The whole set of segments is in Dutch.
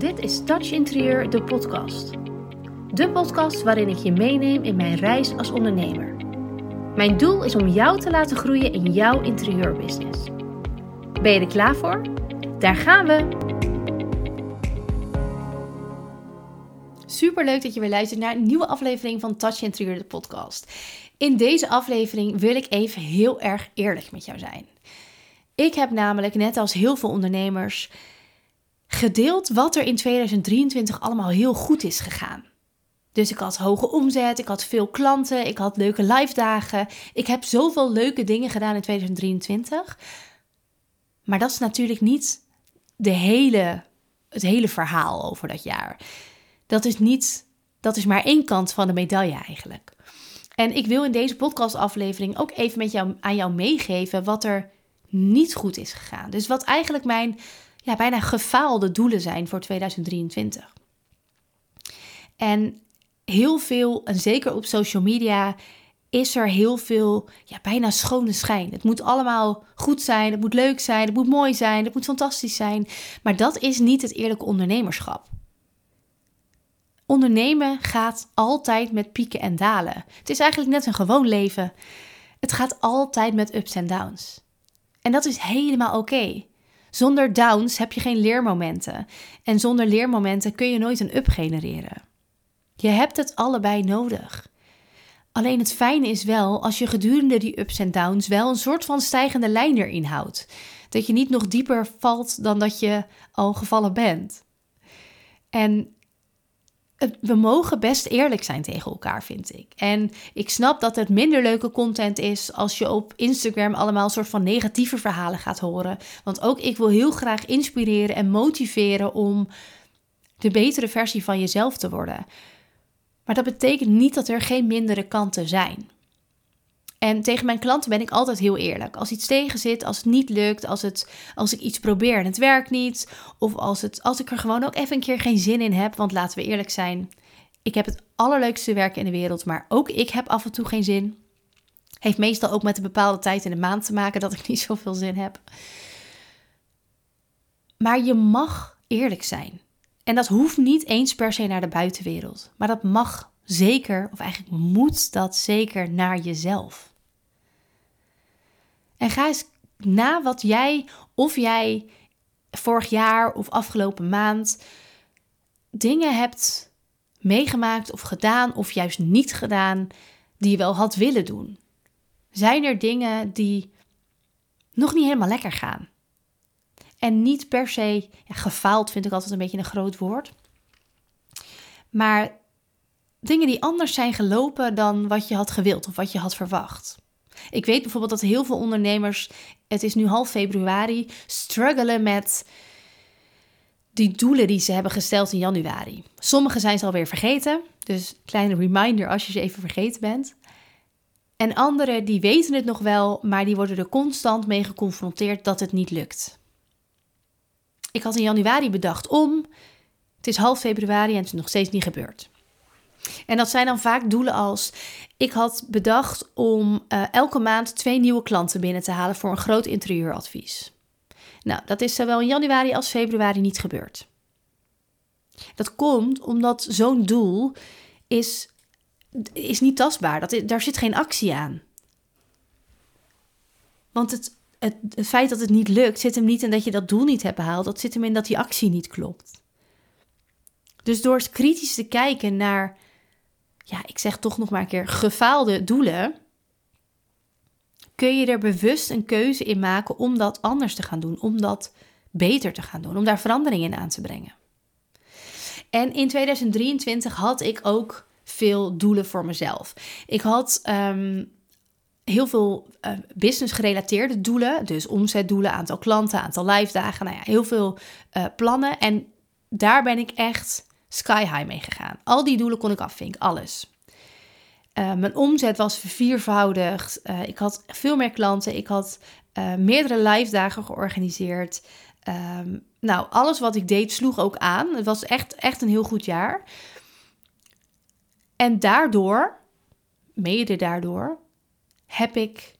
Dit is Touch Interieur, de podcast. De podcast waarin ik je meeneem in mijn reis als ondernemer. Mijn doel is om jou te laten groeien in jouw interieurbusiness. Ben je er klaar voor? Daar gaan we! Super leuk dat je weer luistert naar een nieuwe aflevering van Touch Interieur, de podcast. In deze aflevering wil ik even heel erg eerlijk met jou zijn. Ik heb namelijk, net als heel veel ondernemers, gedeeld wat er in 2023 allemaal heel goed is gegaan. Dus ik had hoge omzet, ik had veel klanten, ik had leuke live dagen. Ik heb zoveel leuke dingen gedaan in 2023. Maar dat is natuurlijk niet de hele, het hele verhaal over dat jaar. Dat is niet, dat is maar één kant van de medaille eigenlijk. En ik wil in deze podcastaflevering ook even met jou, aan jou meegeven wat er niet goed is gegaan. Dus wat eigenlijk mijn ja, bijna gefaalde doelen zijn voor 2023. En heel veel, en zeker op social media, is er heel veel, ja, bijna schone schijn. Het moet allemaal goed zijn, het moet leuk zijn, het moet mooi zijn, het moet fantastisch zijn. Maar dat is niet het eerlijke ondernemerschap. Ondernemen gaat altijd met pieken en dalen. Het is eigenlijk net een gewoon leven. Het gaat altijd met ups en downs. En dat is helemaal oké. Zonder downs heb je geen leermomenten. En zonder leermomenten kun je nooit een up genereren. Je hebt het allebei nodig. Alleen het fijne is wel als je gedurende die ups en downs wel een soort van stijgende lijn erin houdt. Dat je niet nog dieper valt dan dat je al gevallen bent. En we mogen best eerlijk zijn tegen elkaar, vind ik. En ik snap dat het minder leuke content is als je op Instagram allemaal een soort van negatieve verhalen gaat horen. Want ook ik wil heel graag inspireren en motiveren om de betere versie van jezelf te worden. Maar dat betekent niet dat er geen mindere kanten zijn. En tegen mijn klanten ben ik altijd heel eerlijk. Als iets tegen zit, als het niet lukt, als, het, als ik iets probeer en het werkt niet. Of als, het, als ik er gewoon ook even een keer geen zin in heb. Want laten we eerlijk zijn, ik heb het allerleukste werk in de wereld. Maar ook ik heb af en toe geen zin. Heeft meestal ook met een bepaalde tijd in de maand te maken dat ik niet zoveel zin heb. Maar je mag eerlijk zijn. En dat hoeft niet eens per se naar de buitenwereld. Maar dat mag zeker, of eigenlijk moet dat zeker naar jezelf. En ga eens na wat jij of jij vorig jaar of afgelopen maand dingen hebt meegemaakt of gedaan of juist niet gedaan die je wel had willen doen. Zijn er dingen die nog niet helemaal lekker gaan? En niet per se, gefaald vind ik altijd een beetje een groot woord. Maar dingen die anders zijn gelopen dan wat je had gewild of wat je had verwacht. Ik weet bijvoorbeeld dat heel veel ondernemers, het is nu half februari, struggelen met die doelen die ze hebben gesteld in januari. Sommige zijn ze alweer vergeten, dus kleine reminder als je ze even vergeten bent. En anderen die weten het nog wel, maar die worden er constant mee geconfronteerd dat het niet lukt. Ik had in januari bedacht om, het is half februari en het is nog steeds niet gebeurd. En dat zijn dan vaak doelen als: ik had bedacht om uh, elke maand twee nieuwe klanten binnen te halen voor een groot interieuradvies. Nou, dat is zowel in januari als februari niet gebeurd. Dat komt omdat zo'n doel is, is niet tastbaar. Dat, daar zit geen actie aan. Want het, het, het feit dat het niet lukt, zit hem niet in dat je dat doel niet hebt behaald. Dat zit hem in dat die actie niet klopt. Dus door kritisch te kijken naar ja, ik zeg toch nog maar een keer, gefaalde doelen, kun je er bewust een keuze in maken om dat anders te gaan doen, om dat beter te gaan doen, om daar verandering in aan te brengen. En in 2023 had ik ook veel doelen voor mezelf. Ik had ehm, heel veel uh, business gerelateerde doelen, dus omzetdoelen, aantal klanten, aantal live dagen, nou ja, heel veel uh, plannen. En daar ben ik echt sky high mee gegaan. Al die doelen kon ik afvinken, alles. Uh, mijn omzet was verviervoudigd. Uh, ik had veel meer klanten. Ik had uh, meerdere live dagen georganiseerd. Um, nou, alles wat ik deed sloeg ook aan. Het was echt, echt een heel goed jaar. En daardoor, mede daardoor, heb ik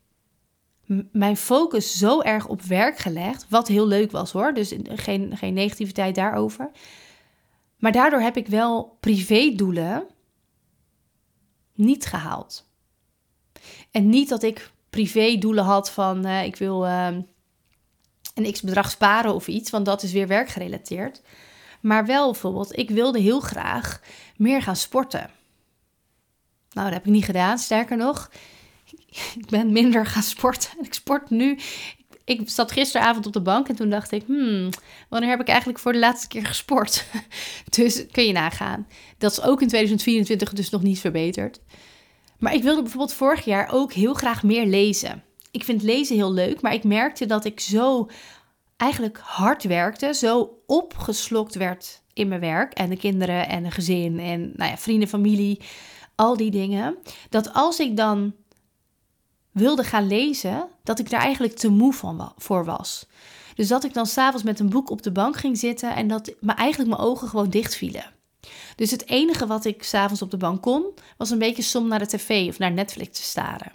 mijn focus zo erg op werk gelegd. Wat heel leuk was hoor. Dus geen, geen negativiteit daarover. Maar daardoor heb ik wel privédoelen niet gehaald. En niet dat ik privédoelen had van uh, ik wil uh, een x bedrag sparen of iets, want dat is weer werkgerelateerd. Maar wel bijvoorbeeld, ik wilde heel graag meer gaan sporten. Nou, dat heb ik niet gedaan. Sterker nog, ik ben minder gaan sporten. Ik sport nu. Ik zat gisteravond op de bank en toen dacht ik, hmm, wanneer heb ik eigenlijk voor de laatste keer gesport? dus kun je nagaan. Dat is ook in 2024 dus nog niet verbeterd. Maar ik wilde bijvoorbeeld vorig jaar ook heel graag meer lezen. Ik vind lezen heel leuk, maar ik merkte dat ik zo eigenlijk hard werkte, zo opgeslokt werd in mijn werk en de kinderen en de gezin en nou ja, vrienden, familie, al die dingen. Dat als ik dan wilde gaan lezen, dat ik daar eigenlijk te moe van, voor was. Dus dat ik dan s'avonds met een boek op de bank ging zitten en dat me eigenlijk mijn ogen gewoon dicht vielen. Dus het enige wat ik s'avonds op de bank kon, was een beetje som naar de tv of naar Netflix te staren.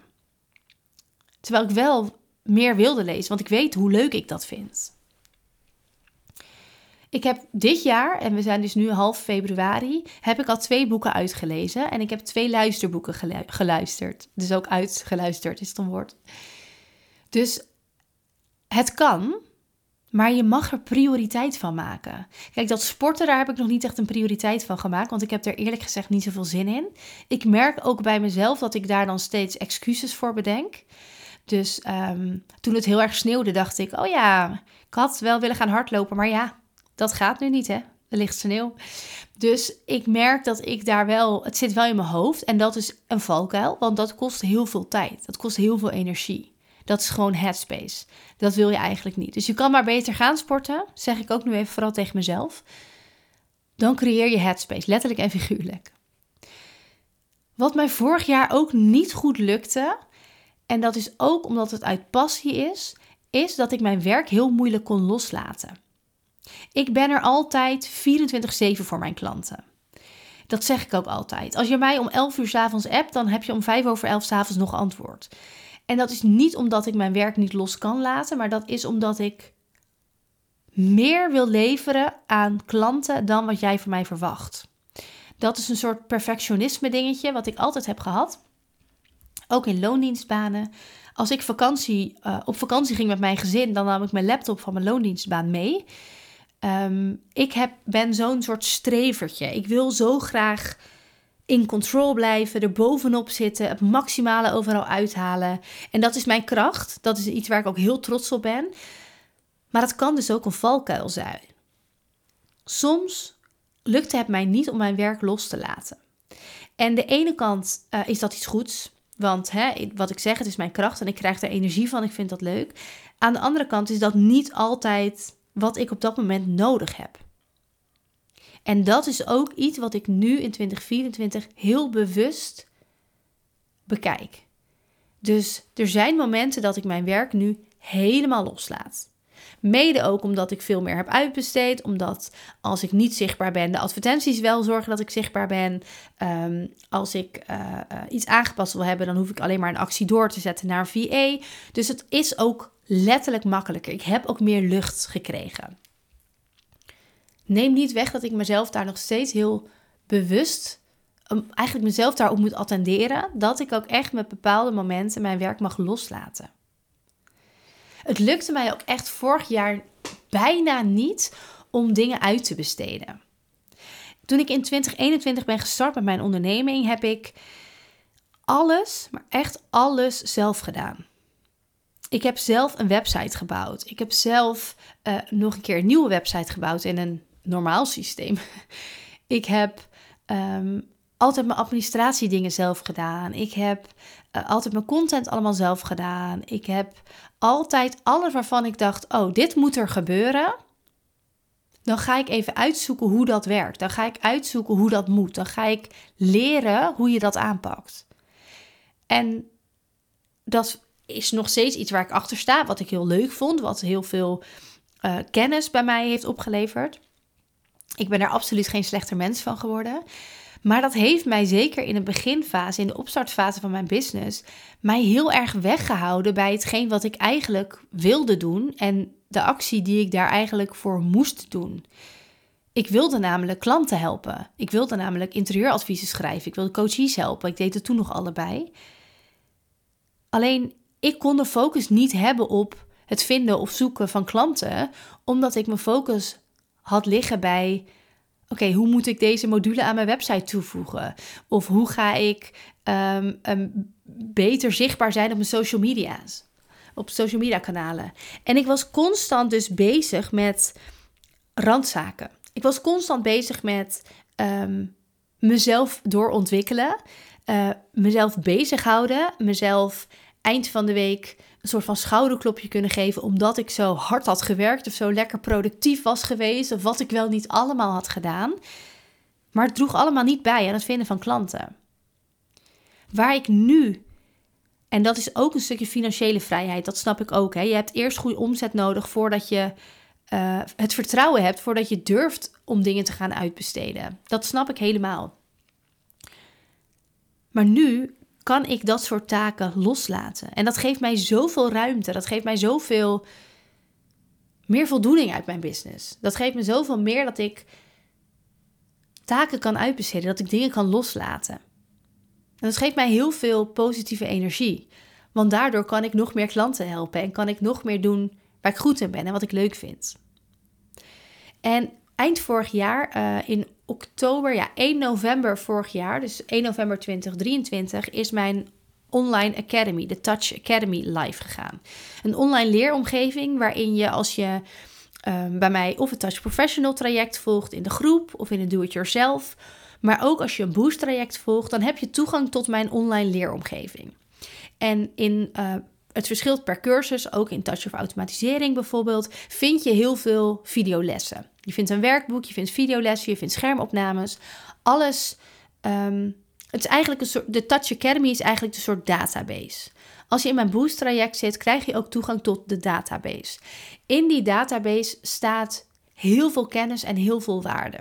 Terwijl ik wel meer wilde lezen, want ik weet hoe leuk ik dat vind. Ik heb dit jaar, en we zijn dus nu half februari, heb ik al twee boeken uitgelezen. En ik heb twee luisterboeken geluisterd. Dus ook uitgeluisterd is het een woord. Dus het kan, maar je mag er prioriteit van maken. Kijk, dat sporten, daar heb ik nog niet echt een prioriteit van gemaakt. Want ik heb er eerlijk gezegd niet zoveel zin in. Ik merk ook bij mezelf dat ik daar dan steeds excuses voor bedenk. Dus um, toen het heel erg sneeuwde, dacht ik: oh ja, ik had wel willen gaan hardlopen. Maar ja, dat gaat nu niet, hè? Er ligt sneeuw. Dus ik merk dat ik daar wel, het zit wel in mijn hoofd en dat is een valkuil, want dat kost heel veel tijd. Dat kost heel veel energie. Dat is gewoon headspace. Dat wil je eigenlijk niet. Dus je kan maar beter gaan sporten, zeg ik ook nu even vooral tegen mezelf. Dan creëer je headspace, letterlijk en figuurlijk. Wat mij vorig jaar ook niet goed lukte, en dat is ook omdat het uit passie is, is dat ik mijn werk heel moeilijk kon loslaten. Ik ben er altijd 24/7 voor mijn klanten. Dat zeg ik ook altijd. Als je mij om 11 uur s avonds appt, dan heb je om 5 over 11 s avonds nog antwoord. En dat is niet omdat ik mijn werk niet los kan laten, maar dat is omdat ik meer wil leveren aan klanten dan wat jij van mij verwacht. Dat is een soort perfectionisme dingetje wat ik altijd heb gehad. Ook in loondienstbanen. Als ik vakantie, uh, op vakantie ging met mijn gezin, dan nam ik mijn laptop van mijn loondienstbaan mee. Um, ik heb, ben zo'n soort strevertje. Ik wil zo graag in control blijven, er bovenop zitten, het maximale overal uithalen. En dat is mijn kracht. Dat is iets waar ik ook heel trots op ben. Maar het kan dus ook een valkuil zijn. Soms lukte het mij niet om mijn werk los te laten. En de ene kant uh, is dat iets goeds. Want hè, wat ik zeg, het is mijn kracht en ik krijg er energie van. Ik vind dat leuk. Aan de andere kant is dat niet altijd wat ik op dat moment nodig heb. En dat is ook iets wat ik nu in 2024 heel bewust bekijk. Dus er zijn momenten dat ik mijn werk nu helemaal loslaat. Mede ook omdat ik veel meer heb uitbesteed. Omdat als ik niet zichtbaar ben, de advertenties wel zorgen dat ik zichtbaar ben. Um, als ik uh, uh, iets aangepast wil hebben, dan hoef ik alleen maar een actie door te zetten naar VA. Dus het is ook letterlijk makkelijker. Ik heb ook meer lucht gekregen. Neem niet weg dat ik mezelf daar nog steeds heel bewust, eigenlijk mezelf daarop moet attenderen, dat ik ook echt met bepaalde momenten mijn werk mag loslaten. Het lukte mij ook echt vorig jaar bijna niet om dingen uit te besteden. Toen ik in 2021 ben gestart met mijn onderneming, heb ik alles, maar echt alles zelf gedaan. Ik heb zelf een website gebouwd. Ik heb zelf uh, nog een keer een nieuwe website gebouwd in een normaal systeem. ik heb um, altijd mijn administratiedingen zelf gedaan. Ik heb uh, altijd mijn content allemaal zelf gedaan. Ik heb altijd alles waarvan ik dacht: oh, dit moet er gebeuren. Dan ga ik even uitzoeken hoe dat werkt. Dan ga ik uitzoeken hoe dat moet. Dan ga ik leren hoe je dat aanpakt. En dat is nog steeds iets waar ik achter sta, wat ik heel leuk vond, wat heel veel uh, kennis bij mij heeft opgeleverd. Ik ben er absoluut geen slechter mens van geworden. Maar dat heeft mij zeker in de beginfase, in de opstartfase van mijn business, mij heel erg weggehouden bij hetgeen wat ik eigenlijk wilde doen en de actie die ik daar eigenlijk voor moest doen. Ik wilde namelijk klanten helpen. Ik wilde namelijk interieuradviezen schrijven. Ik wilde coaches helpen. Ik deed het toen nog allebei. Alleen ik kon de focus niet hebben op het vinden of zoeken van klanten, omdat ik mijn focus had liggen bij: oké, hoe moet ik deze module aan mijn website toevoegen? Of hoe ga ik um, beter zichtbaar zijn op mijn social media's? Op social media kanalen. En ik was constant dus bezig met randzaken. Ik was constant bezig met um, mezelf doorontwikkelen, uh, mezelf bezighouden, mezelf eind van de week een soort van schouderklopje kunnen geven omdat ik zo hard had gewerkt of zo lekker productief was geweest of wat ik wel niet allemaal had gedaan. Maar het droeg allemaal niet bij aan het vinden van klanten. Waar ik nu, en dat is ook een stukje financiële vrijheid, dat snap ik ook. Hè? Je hebt eerst goede omzet nodig voordat je uh, het vertrouwen hebt, voordat je durft om dingen te gaan uitbesteden. Dat snap ik helemaal. Maar nu kan ik dat soort taken loslaten. En dat geeft mij zoveel ruimte. Dat geeft mij zoveel meer voldoening uit mijn business. Dat geeft me zoveel meer dat ik taken kan uitbesteden, dat ik dingen kan loslaten. En dat geeft mij heel veel positieve energie. Want daardoor kan ik nog meer klanten helpen en kan ik nog meer doen waar ik goed in ben en wat ik leuk vind. En eind vorig jaar, uh, in oktober, ja, 1 november vorig jaar, dus 1 november 2023, is mijn online academy, de Touch Academy, live gegaan. Een online leeromgeving waarin je als je um, bij mij of het Touch Professional traject volgt in de groep of in het Do-It-Yourself, maar ook als je een Boost traject volgt, dan heb je toegang tot mijn online leeromgeving. En in uh, het verschilt per cursus, ook in Touch of Automatisering bijvoorbeeld, vind je heel veel videolessen. Je vindt een werkboek, je vindt videolessen, je vindt schermopnames. Alles. Um, het is eigenlijk een soort. De Touch Academy is eigenlijk een soort database. Als je in mijn Boost traject zit, krijg je ook toegang tot de database. In die database staat heel veel kennis en heel veel waarde.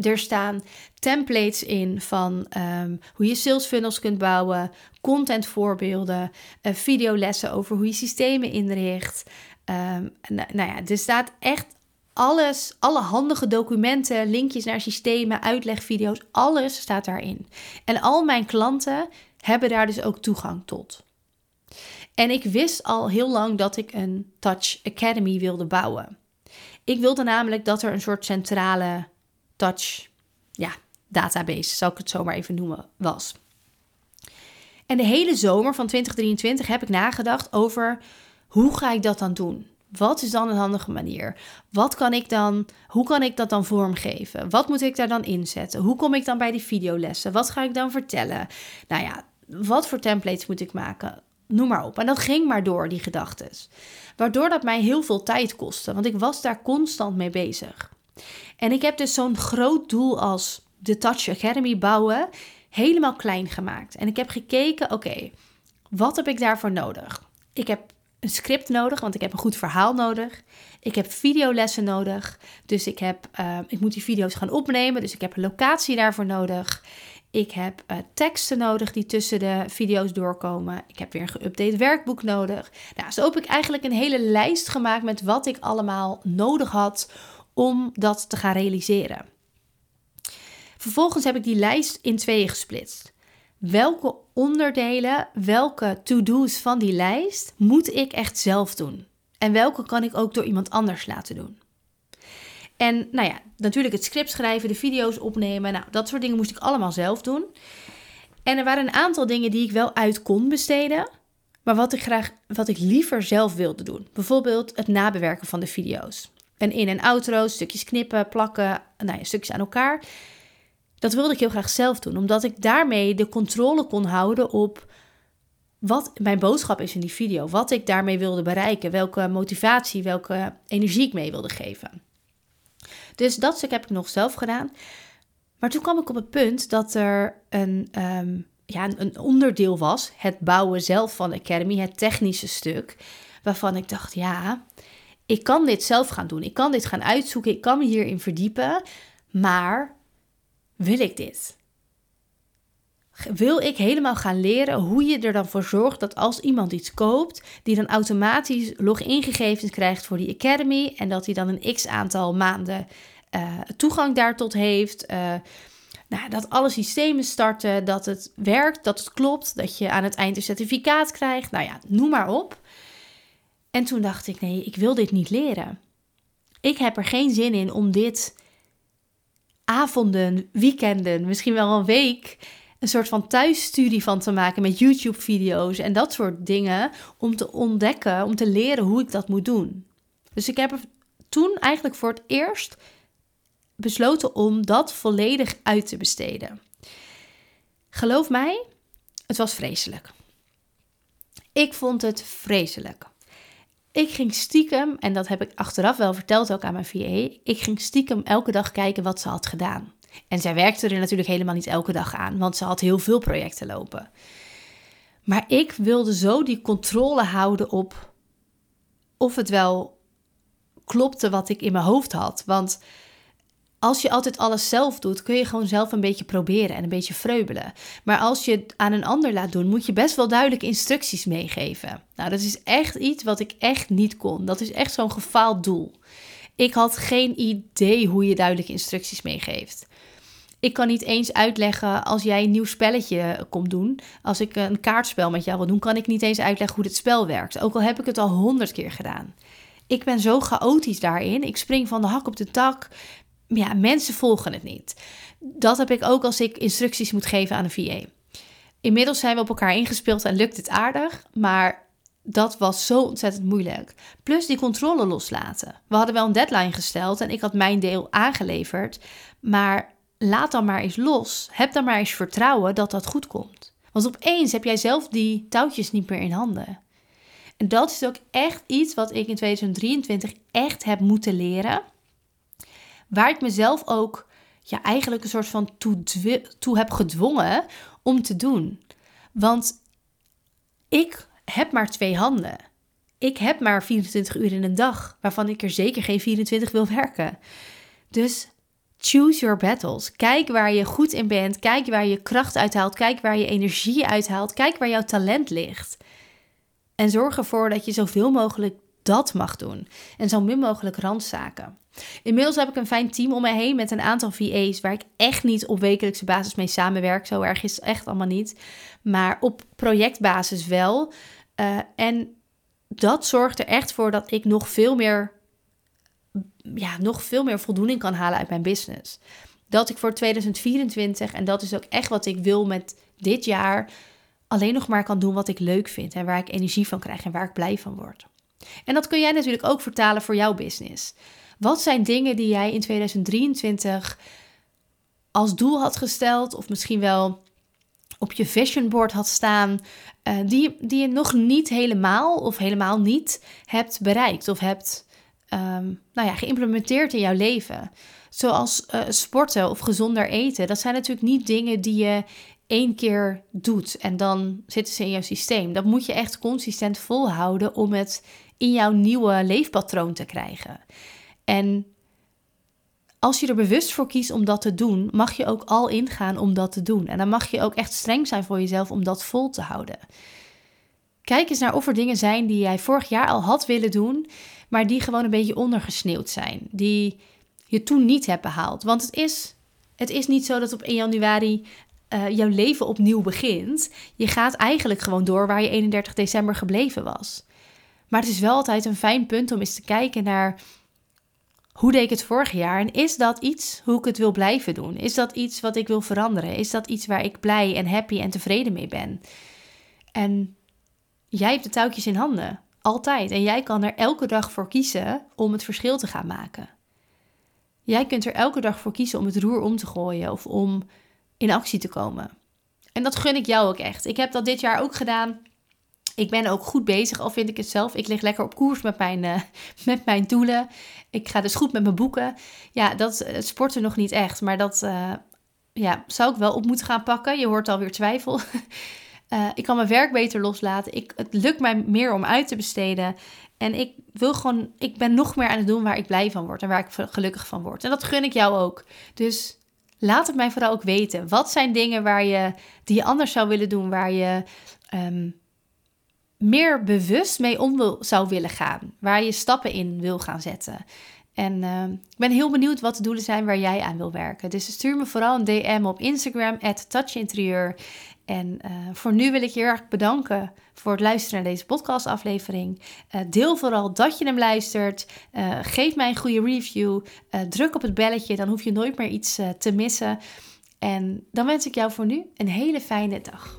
Er staan templates in van um, hoe je sales funnels kunt bouwen, content voorbeelden, uh, videolessen over hoe je systemen inricht. Nou, nou ja, er staat echt alles, alle handige documenten, linkjes naar systemen, uitlegvideo's, alles staat daarin. En al mijn klanten hebben daar dus ook toegang tot. En ik wist al heel lang dat ik een Touch Academy wilde bouwen. Ik wilde namelijk dat er een soort centrale touch ja, database, zou ik het zo maar even noemen, was. En de hele zomer van 2023 heb ik nagedacht over hoe ga ik dat dan doen? Wat is dan een handige manier? Wat kan ik dan, hoe kan ik dat dan vormgeven? Wat moet ik daar dan inzetten? Hoe kom ik dan bij die videolessen? Wat ga ik dan vertellen? Nou ja, wat voor templates moet ik maken? Noem maar op. En dat ging maar door, die gedachten. Waardoor dat mij heel veel tijd kostte, want ik was daar constant mee bezig. En ik heb dus zo'n groot doel als de Touch Academy bouwen helemaal klein gemaakt. En ik heb gekeken, oké, wat heb ik daarvoor nodig? Ik heb een script nodig, want ik heb een goed verhaal nodig. Ik heb videolessen nodig, dus ik, heb, uh, ik moet die video's gaan opnemen, dus ik heb een locatie daarvoor nodig. Ik heb uh, teksten nodig die tussen de video's doorkomen. Ik heb weer een geüpdate werkboek nodig. Nou, zo heb ik eigenlijk een hele lijst gemaakt met wat ik allemaal nodig had om dat te gaan realiseren. Vervolgens heb ik die lijst in tweeën gesplitst. Welke onderdelen, welke to-do's van die lijst moet ik echt zelf doen? En welke kan ik ook door iemand anders laten doen? En nou ja, natuurlijk het script schrijven, de video's opnemen. Nou, dat soort dingen moest ik allemaal zelf doen. En er waren een aantal dingen die ik wel uit kon besteden. Maar wat ik graag, wat ik liever zelf wilde doen. Bijvoorbeeld het nabewerken van de video's. En in- en outro, stukjes knippen, plakken, nou ja, stukjes aan elkaar. Dat wilde ik heel graag zelf doen, omdat ik daarmee de controle kon houden op wat mijn boodschap is in die video. Wat ik daarmee wilde bereiken, welke motivatie, welke energie ik mee wilde geven. Dus dat stuk heb ik nog zelf gedaan. Maar toen kwam ik op het punt dat er een, um, ja, een onderdeel was, het bouwen zelf van de Academy, het technische stuk, waarvan ik dacht, ja, ik kan dit zelf gaan doen. Ik kan dit gaan uitzoeken. Ik kan me hierin verdiepen. Maar wil ik dit? Wil ik helemaal gaan leren hoe je er dan voor zorgt dat als iemand iets koopt, die dan automatisch login gegevens krijgt voor die Academy en dat hij dan een x aantal maanden toegang daartot heeft. nou, dat alle systemen starten, dat het werkt, dat het klopt, dat je aan het eind een certificaat krijgt. Nou ja, noem maar op. En toen dacht ik, nee, ik wil dit niet leren. Ik heb er geen zin in om dit avonden, weekenden, misschien wel een week een soort van thuisstudie van te maken met YouTube-video's en dat soort dingen om te ontdekken, om te leren hoe ik dat moet doen. Dus ik heb er toen eigenlijk voor het eerst besloten om dat volledig uit te besteden. Geloof mij, het was vreselijk. Ik vond het vreselijk. Ik ging stiekem, en dat heb ik achteraf wel verteld ook aan mijn VA, ik ging stiekem elke dag kijken wat ze had gedaan. En zij werkte er natuurlijk helemaal niet elke dag aan, want ze had heel veel projecten lopen. Maar ik wilde zo die controle houden op of het wel klopte wat ik in mijn hoofd had. Want als je altijd alles zelf doet, kun je gewoon zelf een beetje proberen en een beetje vreubelen. Maar als je het aan een ander laat doen, moet je best wel duidelijk instructies meegeven. Nou, dat is echt iets wat ik echt niet kon. Dat is echt zo'n gefaald doel. Ik had geen idee hoe je duidelijke instructies meegeeft. Ik kan niet eens uitleggen als jij een nieuw spelletje komt doen. Als ik een kaartspel met jou wil doen, kan ik niet eens uitleggen hoe dit spel werkt. Ook al heb ik het al honderd keer gedaan. Ik ben zo chaotisch daarin. Ik spring van de hak op de tak ja, mensen volgen het niet. Dat heb ik ook als ik instructies moet geven aan een VA. Inmiddels zijn we op elkaar ingespeeld en lukt het aardig, maar dat was zo ontzettend moeilijk. Plus die controle loslaten. We hadden wel een deadline gesteld en ik had mijn deel aangeleverd, maar laat dan maar eens los. Heb dan maar eens vertrouwen dat dat goed komt. Want opeens heb jij zelf die touwtjes niet meer in handen. En dat is ook echt iets wat ik in 2023 echt heb moeten leren. Waar ik mezelf ook ja, eigenlijk een soort van toe, toe heb gedwongen om te doen. Want ik heb maar twee handen. Ik heb maar 24 uur in een dag, waarvan ik er zeker geen 24 wil werken. Dus choose your battles. Kijk waar je goed in bent. Kijk waar je kracht uithaalt. Kijk waar je energie uithaalt. Kijk waar jouw talent ligt. En zorg ervoor dat je zoveel mogelijk dat mag doen. En zo min mogelijk randzaken. Inmiddels heb ik een fijn team om me heen met een aantal VA's waar ik echt niet op wekelijkse basis mee samenwerk. Zo erg is het echt allemaal niet. Maar op projectbasis wel. Uh, en dat zorgt er echt voor dat ik nog veel meer, ja, nog veel meer voldoening kan halen uit mijn business. Dat ik voor 2024, en dat is ook echt wat ik wil met dit jaar, alleen nog maar kan doen wat ik leuk vind en waar ik energie van krijg en waar ik blij van word. En dat kun jij natuurlijk ook vertalen voor jouw business. Wat zijn dingen die jij in 2023 als doel had gesteld, of misschien wel op je vision board had staan, uh, die, die je nog niet helemaal of helemaal niet hebt bereikt of hebt um, nou ja, geïmplementeerd in jouw leven? Zoals uh, sporten of gezonder eten. Dat zijn natuurlijk niet dingen die je één keer doet en dan zitten ze in jouw systeem. Dat moet je echt consistent volhouden om het in jouw nieuwe leefpatroon te krijgen. En als je er bewust voor kiest om dat te doen, mag je ook al ingaan om dat te doen. En dan mag je ook echt streng zijn voor jezelf om dat vol te houden. Kijk eens naar of er dingen zijn die jij vorig jaar al had willen doen, maar die gewoon een beetje ondergesneeuwd zijn. Die je toen niet hebt behaald. Want het is, het is niet zo dat op 1 januari uh, jouw leven opnieuw begint. Je gaat eigenlijk gewoon door waar je 31 december gebleven was. Maar het is wel altijd een fijn punt om eens te kijken naar hoe deed ik het vorig jaar en is dat iets hoe ik het wil blijven doen? Is dat iets wat ik wil veranderen? Is dat iets waar ik blij en happy en tevreden mee ben? En jij hebt de touwtjes in handen, altijd. En jij kan er elke dag voor kiezen om het verschil te gaan maken. Jij kunt er elke dag voor kiezen om het roer om te gooien of om in actie te komen. En dat gun ik jou ook echt. Ik heb dat dit jaar ook gedaan. Ik ben ook goed bezig, al vind ik het zelf. Ik lig lekker op koers met mijn, uh, met mijn doelen. Ik ga dus goed met mijn boeken. Ja, dat uh, sporten nog niet echt. Maar dat uh, ja, zou ik wel op moeten gaan pakken. Je hoort alweer twijfel. ik kan mijn werk beter loslaten. Ik, het lukt mij meer om uit te besteden. En ik wil gewoon, ik ben nog meer aan het doen waar ik blij van word en waar ik gelukkig van word. En dat gun ik jou ook. Dus laat het mij vooral ook weten. Wat zijn dingen waar je, die je anders zou willen doen, waar je um, meer bewust mee om wil, zou willen gaan. Waar je stappen in wil gaan zetten. En uh, ik ben heel benieuwd wat de doelen zijn waar jij aan wil werken. Dus stuur me vooral een DM op Instagram, touchinterieur. En uh, voor nu wil ik je heel erg bedanken voor het luisteren naar deze podcastaflevering. Uh, deel vooral dat je hem luistert. Uh, geef mij een goede review. druk op het belletje, dan hoef je nooit meer iets te missen. En dan wens ik jou voor nu een hele fijne dag.